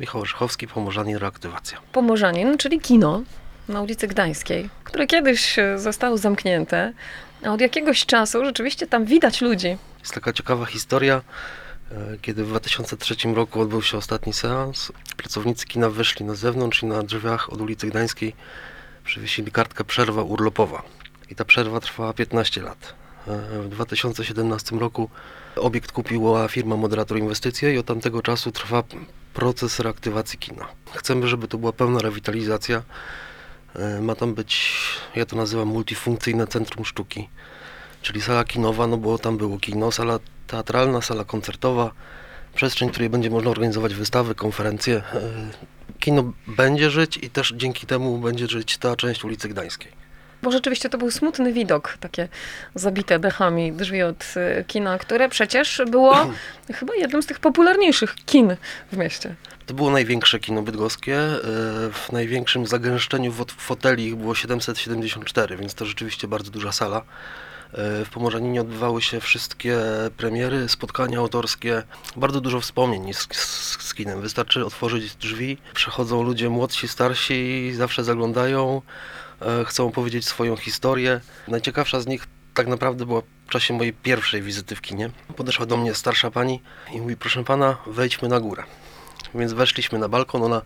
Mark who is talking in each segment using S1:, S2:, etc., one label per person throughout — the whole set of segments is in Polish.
S1: Michał Orzechowski, Pomorzanin, Reaktywacja.
S2: Pomorzanin, czyli kino na ulicy Gdańskiej, które kiedyś e, zostało zamknięte, a od jakiegoś czasu rzeczywiście tam widać ludzi.
S1: Jest taka ciekawa historia, e, kiedy w 2003 roku odbył się ostatni seans. Pracownicy kina wyszli na zewnątrz i na drzwiach od ulicy Gdańskiej przywiesili kartkę przerwa urlopowa. I ta przerwa trwała 15 lat. E, W 2017 roku obiekt kupiła firma Moderator Inwestycje i od tamtego czasu trwa proces reaktywacji kina. Chcemy, żeby to była pełna rewitalizacja. E, Ma tam być, ja to nazywam multifunkcyjne centrum sztuki czyli sala kinowa, no bo tam było kino, sala teatralna, sala koncertowa, przestrzeń, w której będzie można organizować wystawy, konferencje. E, Kino będzie żyć i też dzięki temu będzie żyć ta część ulicy Gdańskiej.
S2: Bo rzeczywiście to był smutny widok, takie zabite dechami drzwi od e, kina, które przecież było chyba jednym z tych popularniejszych kin w mieście.
S1: To było największe kino bydgoskie. e, W największym zagęszczeniu foteli ich było 774, więc to rzeczywiście bardzo duża sala. E, W Pomorzaninie odbywały się wszystkie premiery, spotkania autorskie. Bardzo dużo wspomnień z, z, z kinem. Wystarczy otworzyć drzwi, przechodzą ludzie młodsi, starsi, zawsze zaglądają, chcą opowiedzieć swoją historię. Najciekawsza z nich tak naprawdę była w czasie mojej pierwszej wizyty w kinie. Podeszła do mnie starsza pani i mówi, proszę pana, wejdźmy na górę. Więc weszliśmy na balkon, ona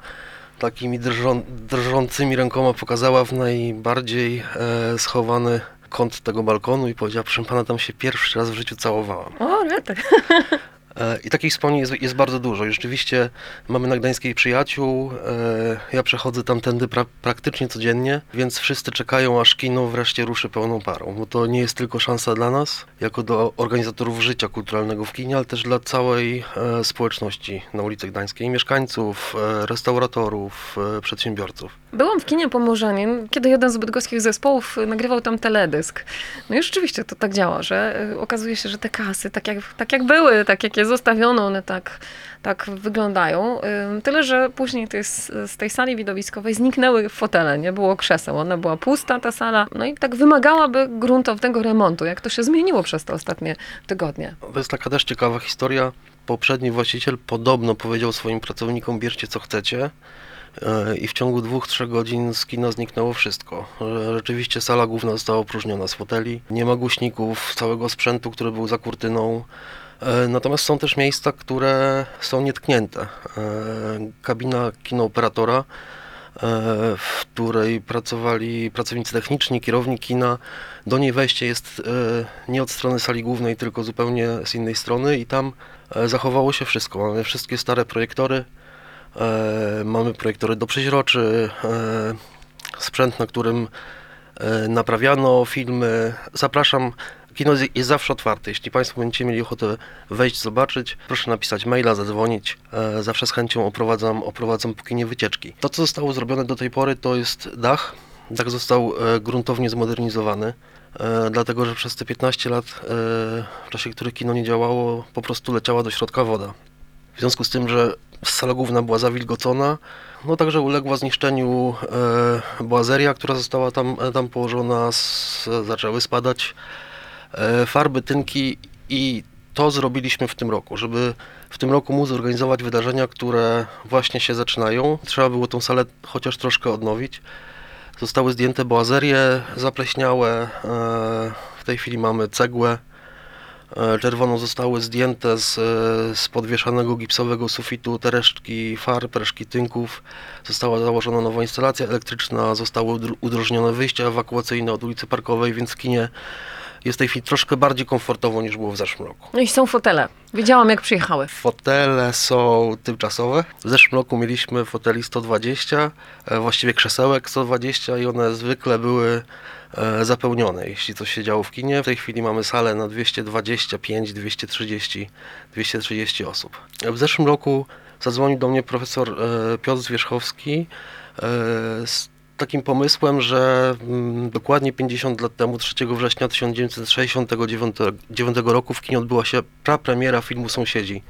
S1: takimi drżą, drżącymi rękoma pokazała w najbardziej e, schowany kąt tego balkonu i powiedziała, proszę pana, tam się pierwszy raz w życiu całowałam.
S2: O, rety.
S1: E, I takich wspomnień jest, jest bardzo dużo. I rzeczywiście mamy na Gdańskiej przyjaciół. E, ja przechodzę tamtędy pra, praktycznie codziennie, więc wszyscy czekają, aż kino wreszcie ruszy pełną parą. Bo to nie jest tylko szansa dla nas, jako do organizatorów życia kulturalnego w kinie, ale też dla całej e, społeczności na ulicy Gdańskiej, mieszkańców, restauratorów, przedsiębiorców.
S2: Byłam w kinie Pomorzanin, kiedy jeden z bydgoskich zespołów y, nagrywał tam teledysk. No i rzeczywiście to tak działa, że y, okazuje się, że te kasy, tak jak, tak jak były, tak jak je zostawiono, one tak, tak wyglądają. Tyle, że później to jest, z tej sali widowiskowej zniknęły fotele, nie było krzeseł. Ona była pusta, ta sala. No i tak wymagałaby gruntownego remontu. Jak to się zmieniło przez te ostatnie tygodnie?
S1: To jest taka też ciekawa historia. Poprzedni właściciel podobno powiedział swoim pracownikom: bierzcie co chcecie. E, I w ciągu dwóch, trzech godzin z kina zniknęło wszystko. Rzeczywiście sala główna została opróżniona z foteli. Nie ma głośników, całego sprzętu, który był za kurtyną. E, Natomiast są też miejsca, które są nietknięte. E, Kabina kinooperatora, w której pracowali pracownicy techniczni, kierownik kina. Do niej wejście jest nie od strony sali głównej, tylko zupełnie z innej strony i tam zachowało się wszystko. Mamy wszystkie stare projektory, mamy projektory do przeźroczy, e, sprzęt, na którym e, naprawiano filmy. Zapraszam. Kino jest- zawsze otwarte. Jeśli Państwo będziecie mieli ochotę wejść, zobaczyć, proszę napisać maila, zadzwonić. E, Zawsze z chęcią oprowadzam, oprowadzam po kinie wycieczki. To, co zostało zrobione do tej pory, to jest dach. Dach został e, gruntownie zmodernizowany, e, dlatego że przez te 15 lat, e, w czasie których kino nie działało, po prostu leciała do środka woda. W związku z tym, że sala główna była zawilgocona, no także uległa zniszczeniu e, boazeria, która została tam, e, tam położona, s, zaczęły spadać e, farby, tynki i to zrobiliśmy w tym roku, żeby w tym roku móc zorganizować wydarzenia, które właśnie się zaczynają. Trzeba było tą salę chociaż troszkę odnowić. Zostały zdjęte boazerie zapleśniałe, e, w tej chwili mamy cegłę, E, Czerwoną zostały zdjęte z, e, z podwieszanego gipsowego sufitu te resztki farb, resztki tynków. Została założona nowa instalacja elektryczna, zostały udr- udrożnione wyjścia ewakuacyjne od ulicy Parkowej, więc w kinie jest w tej chwili troszkę bardziej komfortowo niż było w zeszłym roku.
S2: No i są fotele. Widziałam, jak przyjechały.
S1: Fotele są tymczasowe. W zeszłym roku mieliśmy foteli 120, e, właściwie krzesełek 120 i one zwykle były zapełnione, jeśli coś się działo w kinie. W tej chwili mamy salę na 225, 230, 230 osób. W zeszłym roku zadzwonił do mnie profesor e, Piotr Zwierzchowski e, z takim pomysłem, że mm, dokładnie 50 lat temu, 3 września 1969 roku w kinie odbyła się prapremiera filmu Sąsiedzi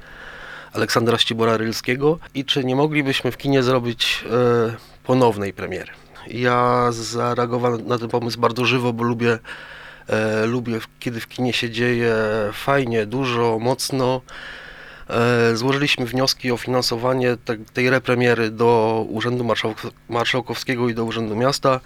S1: Aleksandra Ścibora Rylskiego i czy nie moglibyśmy w kinie zrobić e, ponownej premiery. Ja zareagowałem na ten pomysł bardzo żywo, bo lubię, e, lubię kiedy w kinie się dzieje fajnie, dużo, mocno. E, Złożyliśmy wnioski o finansowanie te, tej repremiery do Urzędu Marszałk- Marszałkowskiego i do Urzędu Miasta.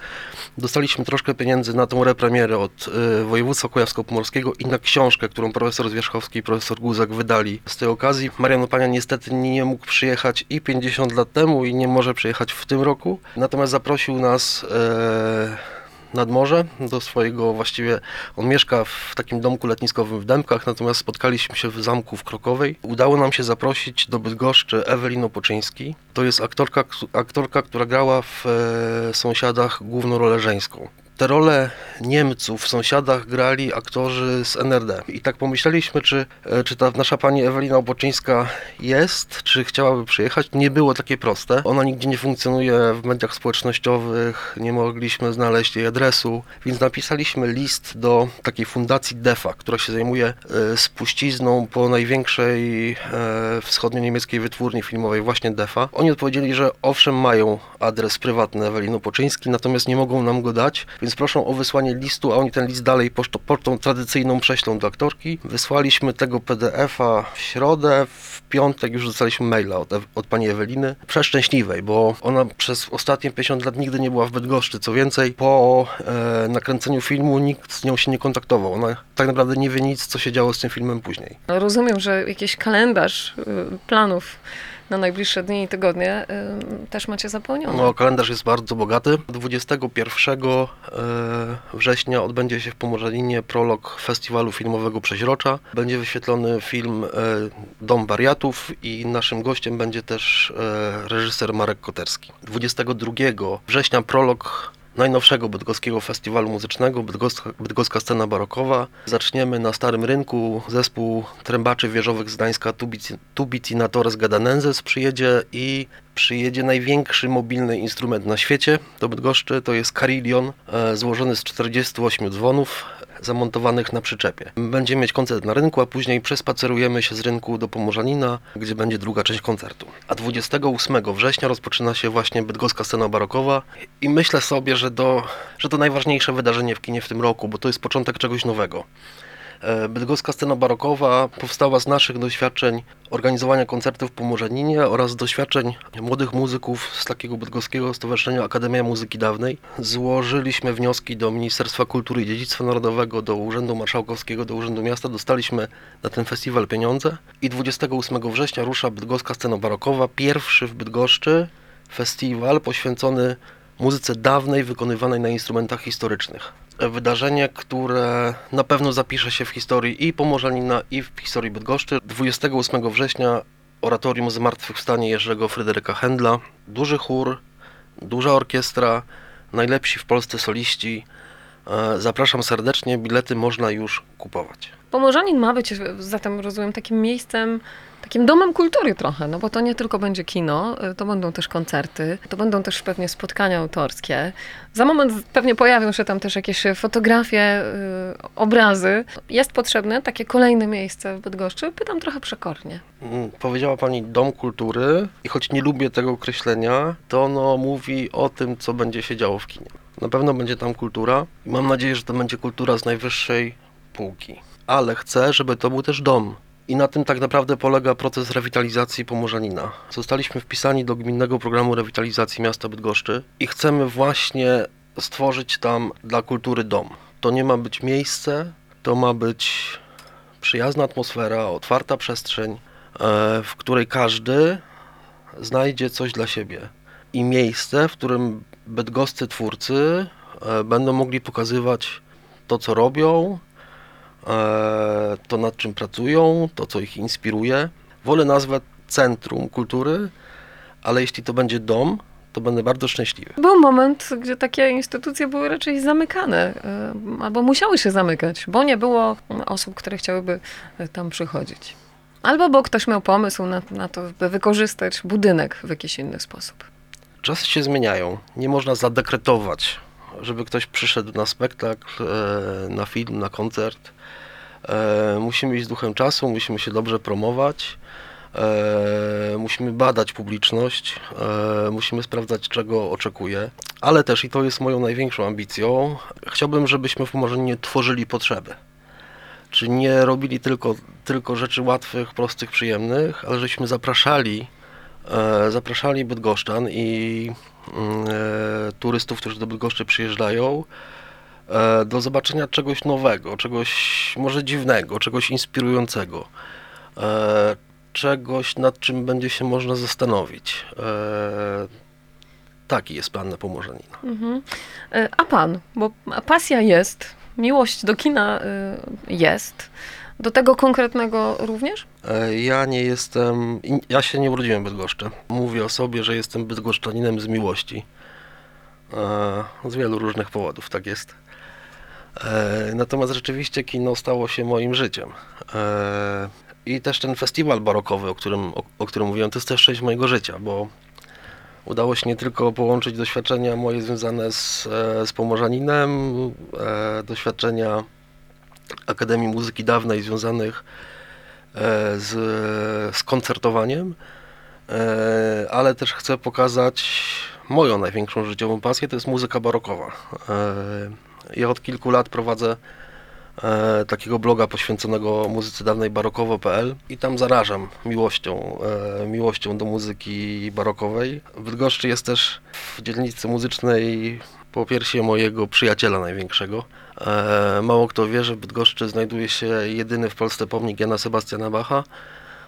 S1: Dostaliśmy troszkę pieniędzy na tą repremierę od e, województwa kujawsko-pomorskiego i na książkę, którą profesor Zwierzchowski i profesor Guzek wydali z tej okazji. Marian Opania niestety nie mógł przyjechać i 50 lat temu i nie może przyjechać w tym roku. Natomiast zaprosił nas e, nad morze do swojego właściwie on mieszka w takim domku letniskowym w Dębkach, natomiast spotkaliśmy się w zamku w Krokowej. Udało nam się zaprosić do Bydgoszczy Ewelino Poczyński. To jest aktorka, aktorka która grała w e, Sąsiadach główną rolę żeńską. Te role Niemców w Sąsiadach grali aktorzy z NRD. I tak pomyśleliśmy, czy, e, czy ta nasza pani Ewelina Opoczyńska jest, czy chciałaby przyjechać. Nie było takie proste. Ona nigdzie nie funkcjonuje w mediach społecznościowych, nie mogliśmy znaleźć jej adresu, więc napisaliśmy list do takiej fundacji DEFA, która się zajmuje e, spuścizną po największej e, wschodnio-niemieckiej wytwórni filmowej, właśnie DEFA. Oni odpowiedzieli, że owszem mają adres prywatny Ewelino Poczyński, natomiast nie mogą nam go dać, więc proszą o wysłanie listu, a oni ten list dalej pocztą, pocztą tradycyjną prześlą do aktorki. Wysłaliśmy tego PDF-a w środę, w piątek już dostaliśmy maila od, od pani Eweliny. Przeszczęśliwej, bo ona przez ostatnie 50 lat nigdy nie była w Bydgoszczy. Co więcej, po e, nakręceniu filmu nikt z nią się nie kontaktował. Ona tak naprawdę nie wie nic, co się działo z tym filmem później.
S2: Rozumiem, że jakiś kalendarz y, planów na najbliższe dni i tygodnie też macie zapełniony.
S1: No, kalendarz jest bardzo bogaty. 21 e, września odbędzie się w Pomorzaninie prolog festiwalu filmowego Przeźrocza. Będzie wyświetlony film e, Dom Wariatów i naszym gościem będzie też e, reżyser Marek Koterski. 22 września prolog najnowszego bydgoskiego festiwalu muzycznego, Bydgoska, Bydgoska Scena Barokowa. Zaczniemy na Starym Rynku. Zespół trębaczy wieżowych z Gdańska Tubici- Tubicinatores Gadanenses przyjedzie i przyjedzie największy mobilny instrument na świecie do Bydgoszczy. To jest Carillon, e, złożony z 48 dzwonów zamontowanych na przyczepie. Będziemy mieć koncert na rynku, a później przespacerujemy się z rynku do Pomorzanina, gdzie będzie druga część koncertu. A 28 września rozpoczyna się właśnie bydgoska scena barokowa i myślę sobie, że, do, że to najważniejsze wydarzenie w kinie w tym roku, bo to jest początek czegoś nowego. Bydgoska scena barokowa powstała z naszych doświadczeń organizowania koncertów w Pomorzaninie oraz doświadczeń młodych muzyków z takiego bydgoskiego stowarzyszenia Akademia Muzyki Dawnej. Złożyliśmy wnioski do Ministerstwa Kultury i Dziedzictwa Narodowego, do Urzędu Marszałkowskiego, do Urzędu Miasta. Dostaliśmy na ten festiwal pieniądze i 28 września rusza Bydgoska scena barokowa, pierwszy w Bydgoszczy festiwal poświęcony muzyce dawnej wykonywanej na instrumentach historycznych. Wydarzenie, które na pewno zapisze się w historii i Pomorzanina, i w historii Bydgoszczy. 28 września oratorium Zmartwychwstanie Jerzego Fryderyka Händla. Duży chór, duża orkiestra, najlepsi w Polsce soliści. E, Zapraszam serdecznie, bilety można już kupować.
S2: Pomorzanin ma być zatem, rozumiem, takim miejscem, takim domem kultury trochę, no bo to nie tylko będzie kino, y, to będą też koncerty, to będą też pewnie spotkania autorskie. Za moment pewnie pojawią się tam też jakieś fotografie, y, obrazy. Jest potrzebne takie kolejne miejsce w Bydgoszczy? Pytam trochę przekornie.
S1: Mm, Powiedziała Pani Dom Kultury i choć nie lubię tego określenia, to ono mówi o tym, co będzie się działo w kinie. Na pewno będzie tam kultura i mam nadzieję, że to będzie kultura z najwyższej półki. Ale chcę, żeby to był też dom. I na tym tak naprawdę polega proces rewitalizacji Pomorzanina. Zostaliśmy wpisani do gminnego programu rewitalizacji miasta Bydgoszczy i chcemy właśnie stworzyć tam dla kultury dom. To nie ma być miejsce, to ma być przyjazna atmosfera, otwarta przestrzeń, e, w której każdy znajdzie coś dla siebie. I miejsce, w którym bydgoscy twórcy e, będą mogli pokazywać to, co robią, e, to, nad czym pracują, to, co ich inspiruje. Wolę nazwać centrum kultury, ale jeśli to będzie dom, to będę bardzo szczęśliwy.
S2: Był moment, gdzie takie instytucje były raczej zamykane, y, albo musiały się zamykać, bo nie było osób, które chciałyby tam przychodzić. Albo bo ktoś miał pomysł na, na to, by wykorzystać budynek w jakiś inny sposób.
S1: Czasy się zmieniają. Nie można zadekretować, żeby ktoś przyszedł na spektakl, e, na film, na koncert. E, Musimy iść z duchem czasu, musimy się dobrze promować, e, musimy badać publiczność, e, musimy sprawdzać, czego oczekuje, ale też, i to jest moją największą ambicją, chciałbym, żebyśmy w Pomorzynie tworzyli potrzeby. czy nie robili tylko, tylko rzeczy łatwych, prostych, przyjemnych, ale żeśmy zapraszali, zapraszali Bydgoszczan i mm, e, turystów, którzy do Bydgoszczy przyjeżdżają, e, do zobaczenia czegoś nowego, czegoś może dziwnego, czegoś inspirującego, e, czegoś nad czym będzie się można zastanowić. E, taki jest plan na Pomorzenina.
S2: Mhm. E, A pan, bo pasja jest, miłość do kina jest, do tego konkretnego również?
S1: E, Ja nie jestem. Ja się nie urodziłem w Bydgoszczy. Mówię o sobie, że jestem bydgoszczaninem z miłości. E, Z wielu różnych powodów, tak jest. E, Natomiast rzeczywiście kino stało się moim życiem. I też ten festiwal barokowy, o którym, o, o którym mówiłem, to jest też część mojego życia, bo udało się nie tylko połączyć doświadczenia moje związane z, z Pomorzaninem, doświadczenia Akademii Muzyki Dawnej związanych e, z, z koncertowaniem, e, ale też chcę pokazać moją największą życiową pasję, to jest muzyka barokowa. E, Ja od kilku lat prowadzę takiego bloga poświęconego muzyce dawnej barokowo.pl i tam zarażam miłością, miłością do muzyki barokowej. W Bydgoszczy jest też w dzielnicy muzycznej po piersie mojego przyjaciela największego. E, mało kto wie, że w Bydgoszczy znajduje się jedyny w Polsce pomnik Jana Sebastiana Bacha,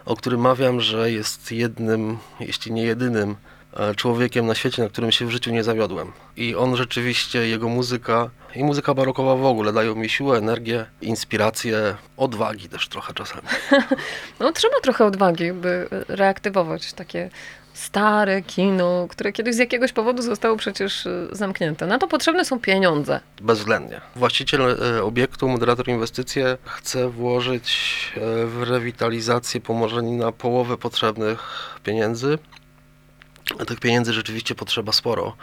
S1: o którym mawiam, że jest jednym, jeśli nie jedynym e, człowiekiem na świecie, na którym się w życiu nie zawiodłem. I on rzeczywiście, jego muzyka i muzyka barokowa w ogóle dają mi siłę, energię, inspirację, odwagi też trochę czasami.
S2: No trzeba trochę odwagi, by reaktywować takie stare kino, które kiedyś z jakiegoś powodu zostało przecież y, zamknięte. Na to potrzebne są pieniądze.
S1: Bezwzględnie. Właściciel e, obiektu, moderator inwestycje chce włożyć e, w rewitalizację Pomorzanina połowę potrzebnych pieniędzy. Tych pieniędzy rzeczywiście potrzeba sporo.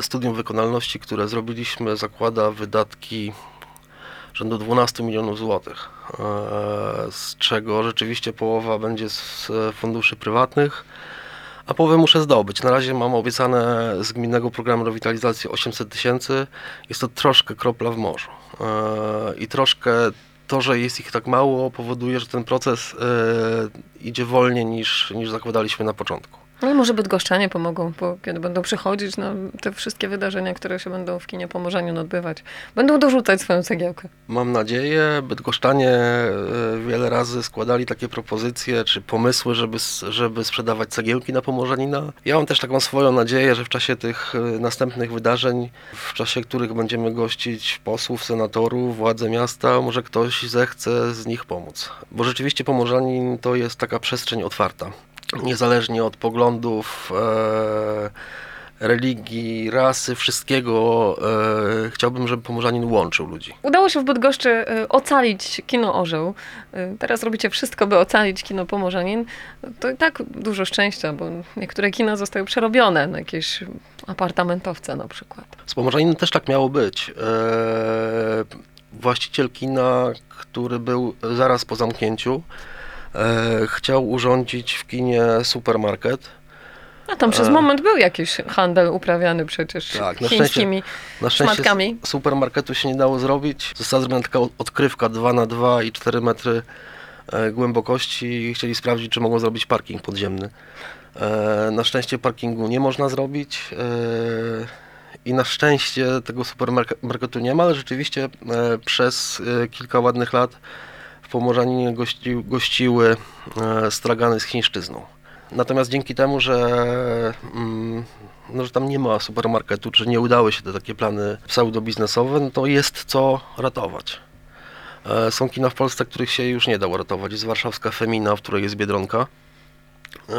S1: Studium wykonalności, które zrobiliśmy, zakłada wydatki rzędu 12 milionów złotych, e, z czego rzeczywiście połowa będzie z funduszy prywatnych, a połowę muszę zdobyć. Na razie mam obiecane z gminnego programu rewitalizacji 800 tysięcy. Jest to troszkę kropla w morzu. E, I troszkę to, że jest ich tak mało, powoduje, że ten proces e, idzie wolniej niż, niż zakładaliśmy na początku.
S2: Ale może Bydgoszczanie pomogą, bo kiedy będą przychodzić na te wszystkie wydarzenia, które się będą w kinie Pomorzaniu odbywać, będą dorzucać swoją cegiełkę.
S1: Mam nadzieję, Bydgoszczanie e, wiele razy składali takie propozycje czy pomysły, żeby, żeby sprzedawać cegiełki na Pomorzanina. Ja mam też taką swoją nadzieję, że w czasie tych e, następnych wydarzeń, w czasie których będziemy gościć posłów, senatorów, władze miasta, może ktoś zechce z nich pomóc. Bo rzeczywiście Pomorzanin to jest taka przestrzeń otwarta. Niezależnie od poglądów, e, religii, rasy, wszystkiego, e, chciałbym, żeby Pomorzanin łączył ludzi.
S2: Udało się w Bydgoszczy y, ocalić kino Orzeł. Y, Teraz robicie wszystko, by ocalić kino Pomorzanin. To i tak dużo szczęścia, bo niektóre kina zostały przerobione na jakieś apartamentowce na przykład.
S1: Z Pomorzaninem też tak miało być. E, właściciel kina, który był zaraz po zamknięciu, e, chciał urządzić w kinie supermarket.
S2: A tam przez
S1: E.
S2: moment był jakiś handel uprawiany przecież
S1: Tak, na
S2: chińskimi
S1: Na szczęście
S2: szmatkami.
S1: s- supermarketu się nie dało zrobić. Została zrobiona taka odkrywka 2 na 2 i 4 metry e, głębokości i chcieli sprawdzić, czy mogą zrobić parking podziemny. E, na szczęście parkingu nie można zrobić i na szczęście tego supermarketu nie ma, ale rzeczywiście przez kilka ładnych lat w Pomorzaninie gości, gościły e, stragany z chińszczyzną. Natomiast dzięki temu, że, mm, no, że tam nie ma supermarketu, czy nie udały się te takie plany pseudo-biznesowe, no to jest co ratować. E, Są kina w Polsce, których się już nie dało ratować. Jest warszawska Femina, w której jest Biedronka. E,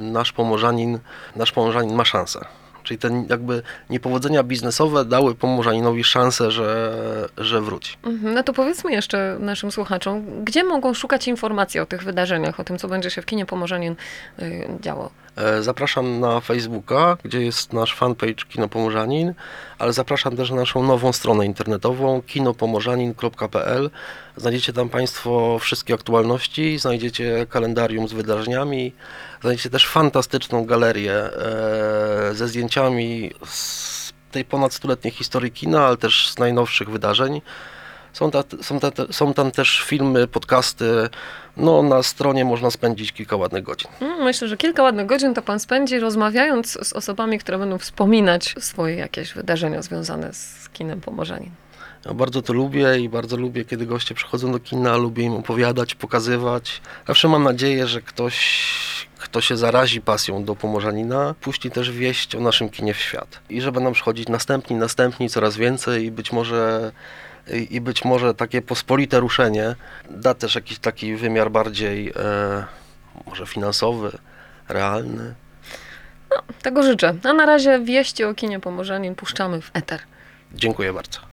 S1: Nasz Pomorzanin, nasz Pomorzanin ma szansę. Czyli te jakby niepowodzenia biznesowe dały Pomorzaninowi szansę, że, że wróci.
S2: Mhm, No to powiedzmy jeszcze naszym słuchaczom, gdzie mogą szukać informacji o tych wydarzeniach, o tym, co będzie się w kinie Pomorzanin y, działo.
S1: E, Zapraszam na Facebooka, gdzie jest nasz fanpage Kino Pomorzanin, ale zapraszam też na naszą nową stronę internetową kinopomorzanin.pl. Znajdziecie tam Państwo wszystkie aktualności, znajdziecie kalendarium z wydarzeniami, znajdziecie też fantastyczną galerię e, ze zdjęciami z tej ponad stuletniej historii kina, ale też z najnowszych wydarzeń. Są, ta, są, ta, są tam też filmy, podcasty. No, na stronie można spędzić kilka ładnych godzin.
S2: Mm, Myślę, że kilka ładnych godzin to pan spędzi rozmawiając z osobami, które będą wspominać swoje jakieś wydarzenia związane z kinem Pomorzanin.
S1: Ja bardzo to lubię i bardzo lubię, kiedy goście przychodzą do kina, lubię im opowiadać, pokazywać. Zawsze mam nadzieję, że ktoś, kto się zarazi pasją do Pomorzanina, puści też wieść o naszym kinie w świat. I że będą przychodzić następni, następni, coraz więcej i być może i i być może takie pospolite ruszenie da też jakiś taki wymiar bardziej e, może finansowy, realny.
S2: Tego życzę. A na razie wieści o kinie Pomorzanin puszczamy w eter.
S1: Dziękuję bardzo.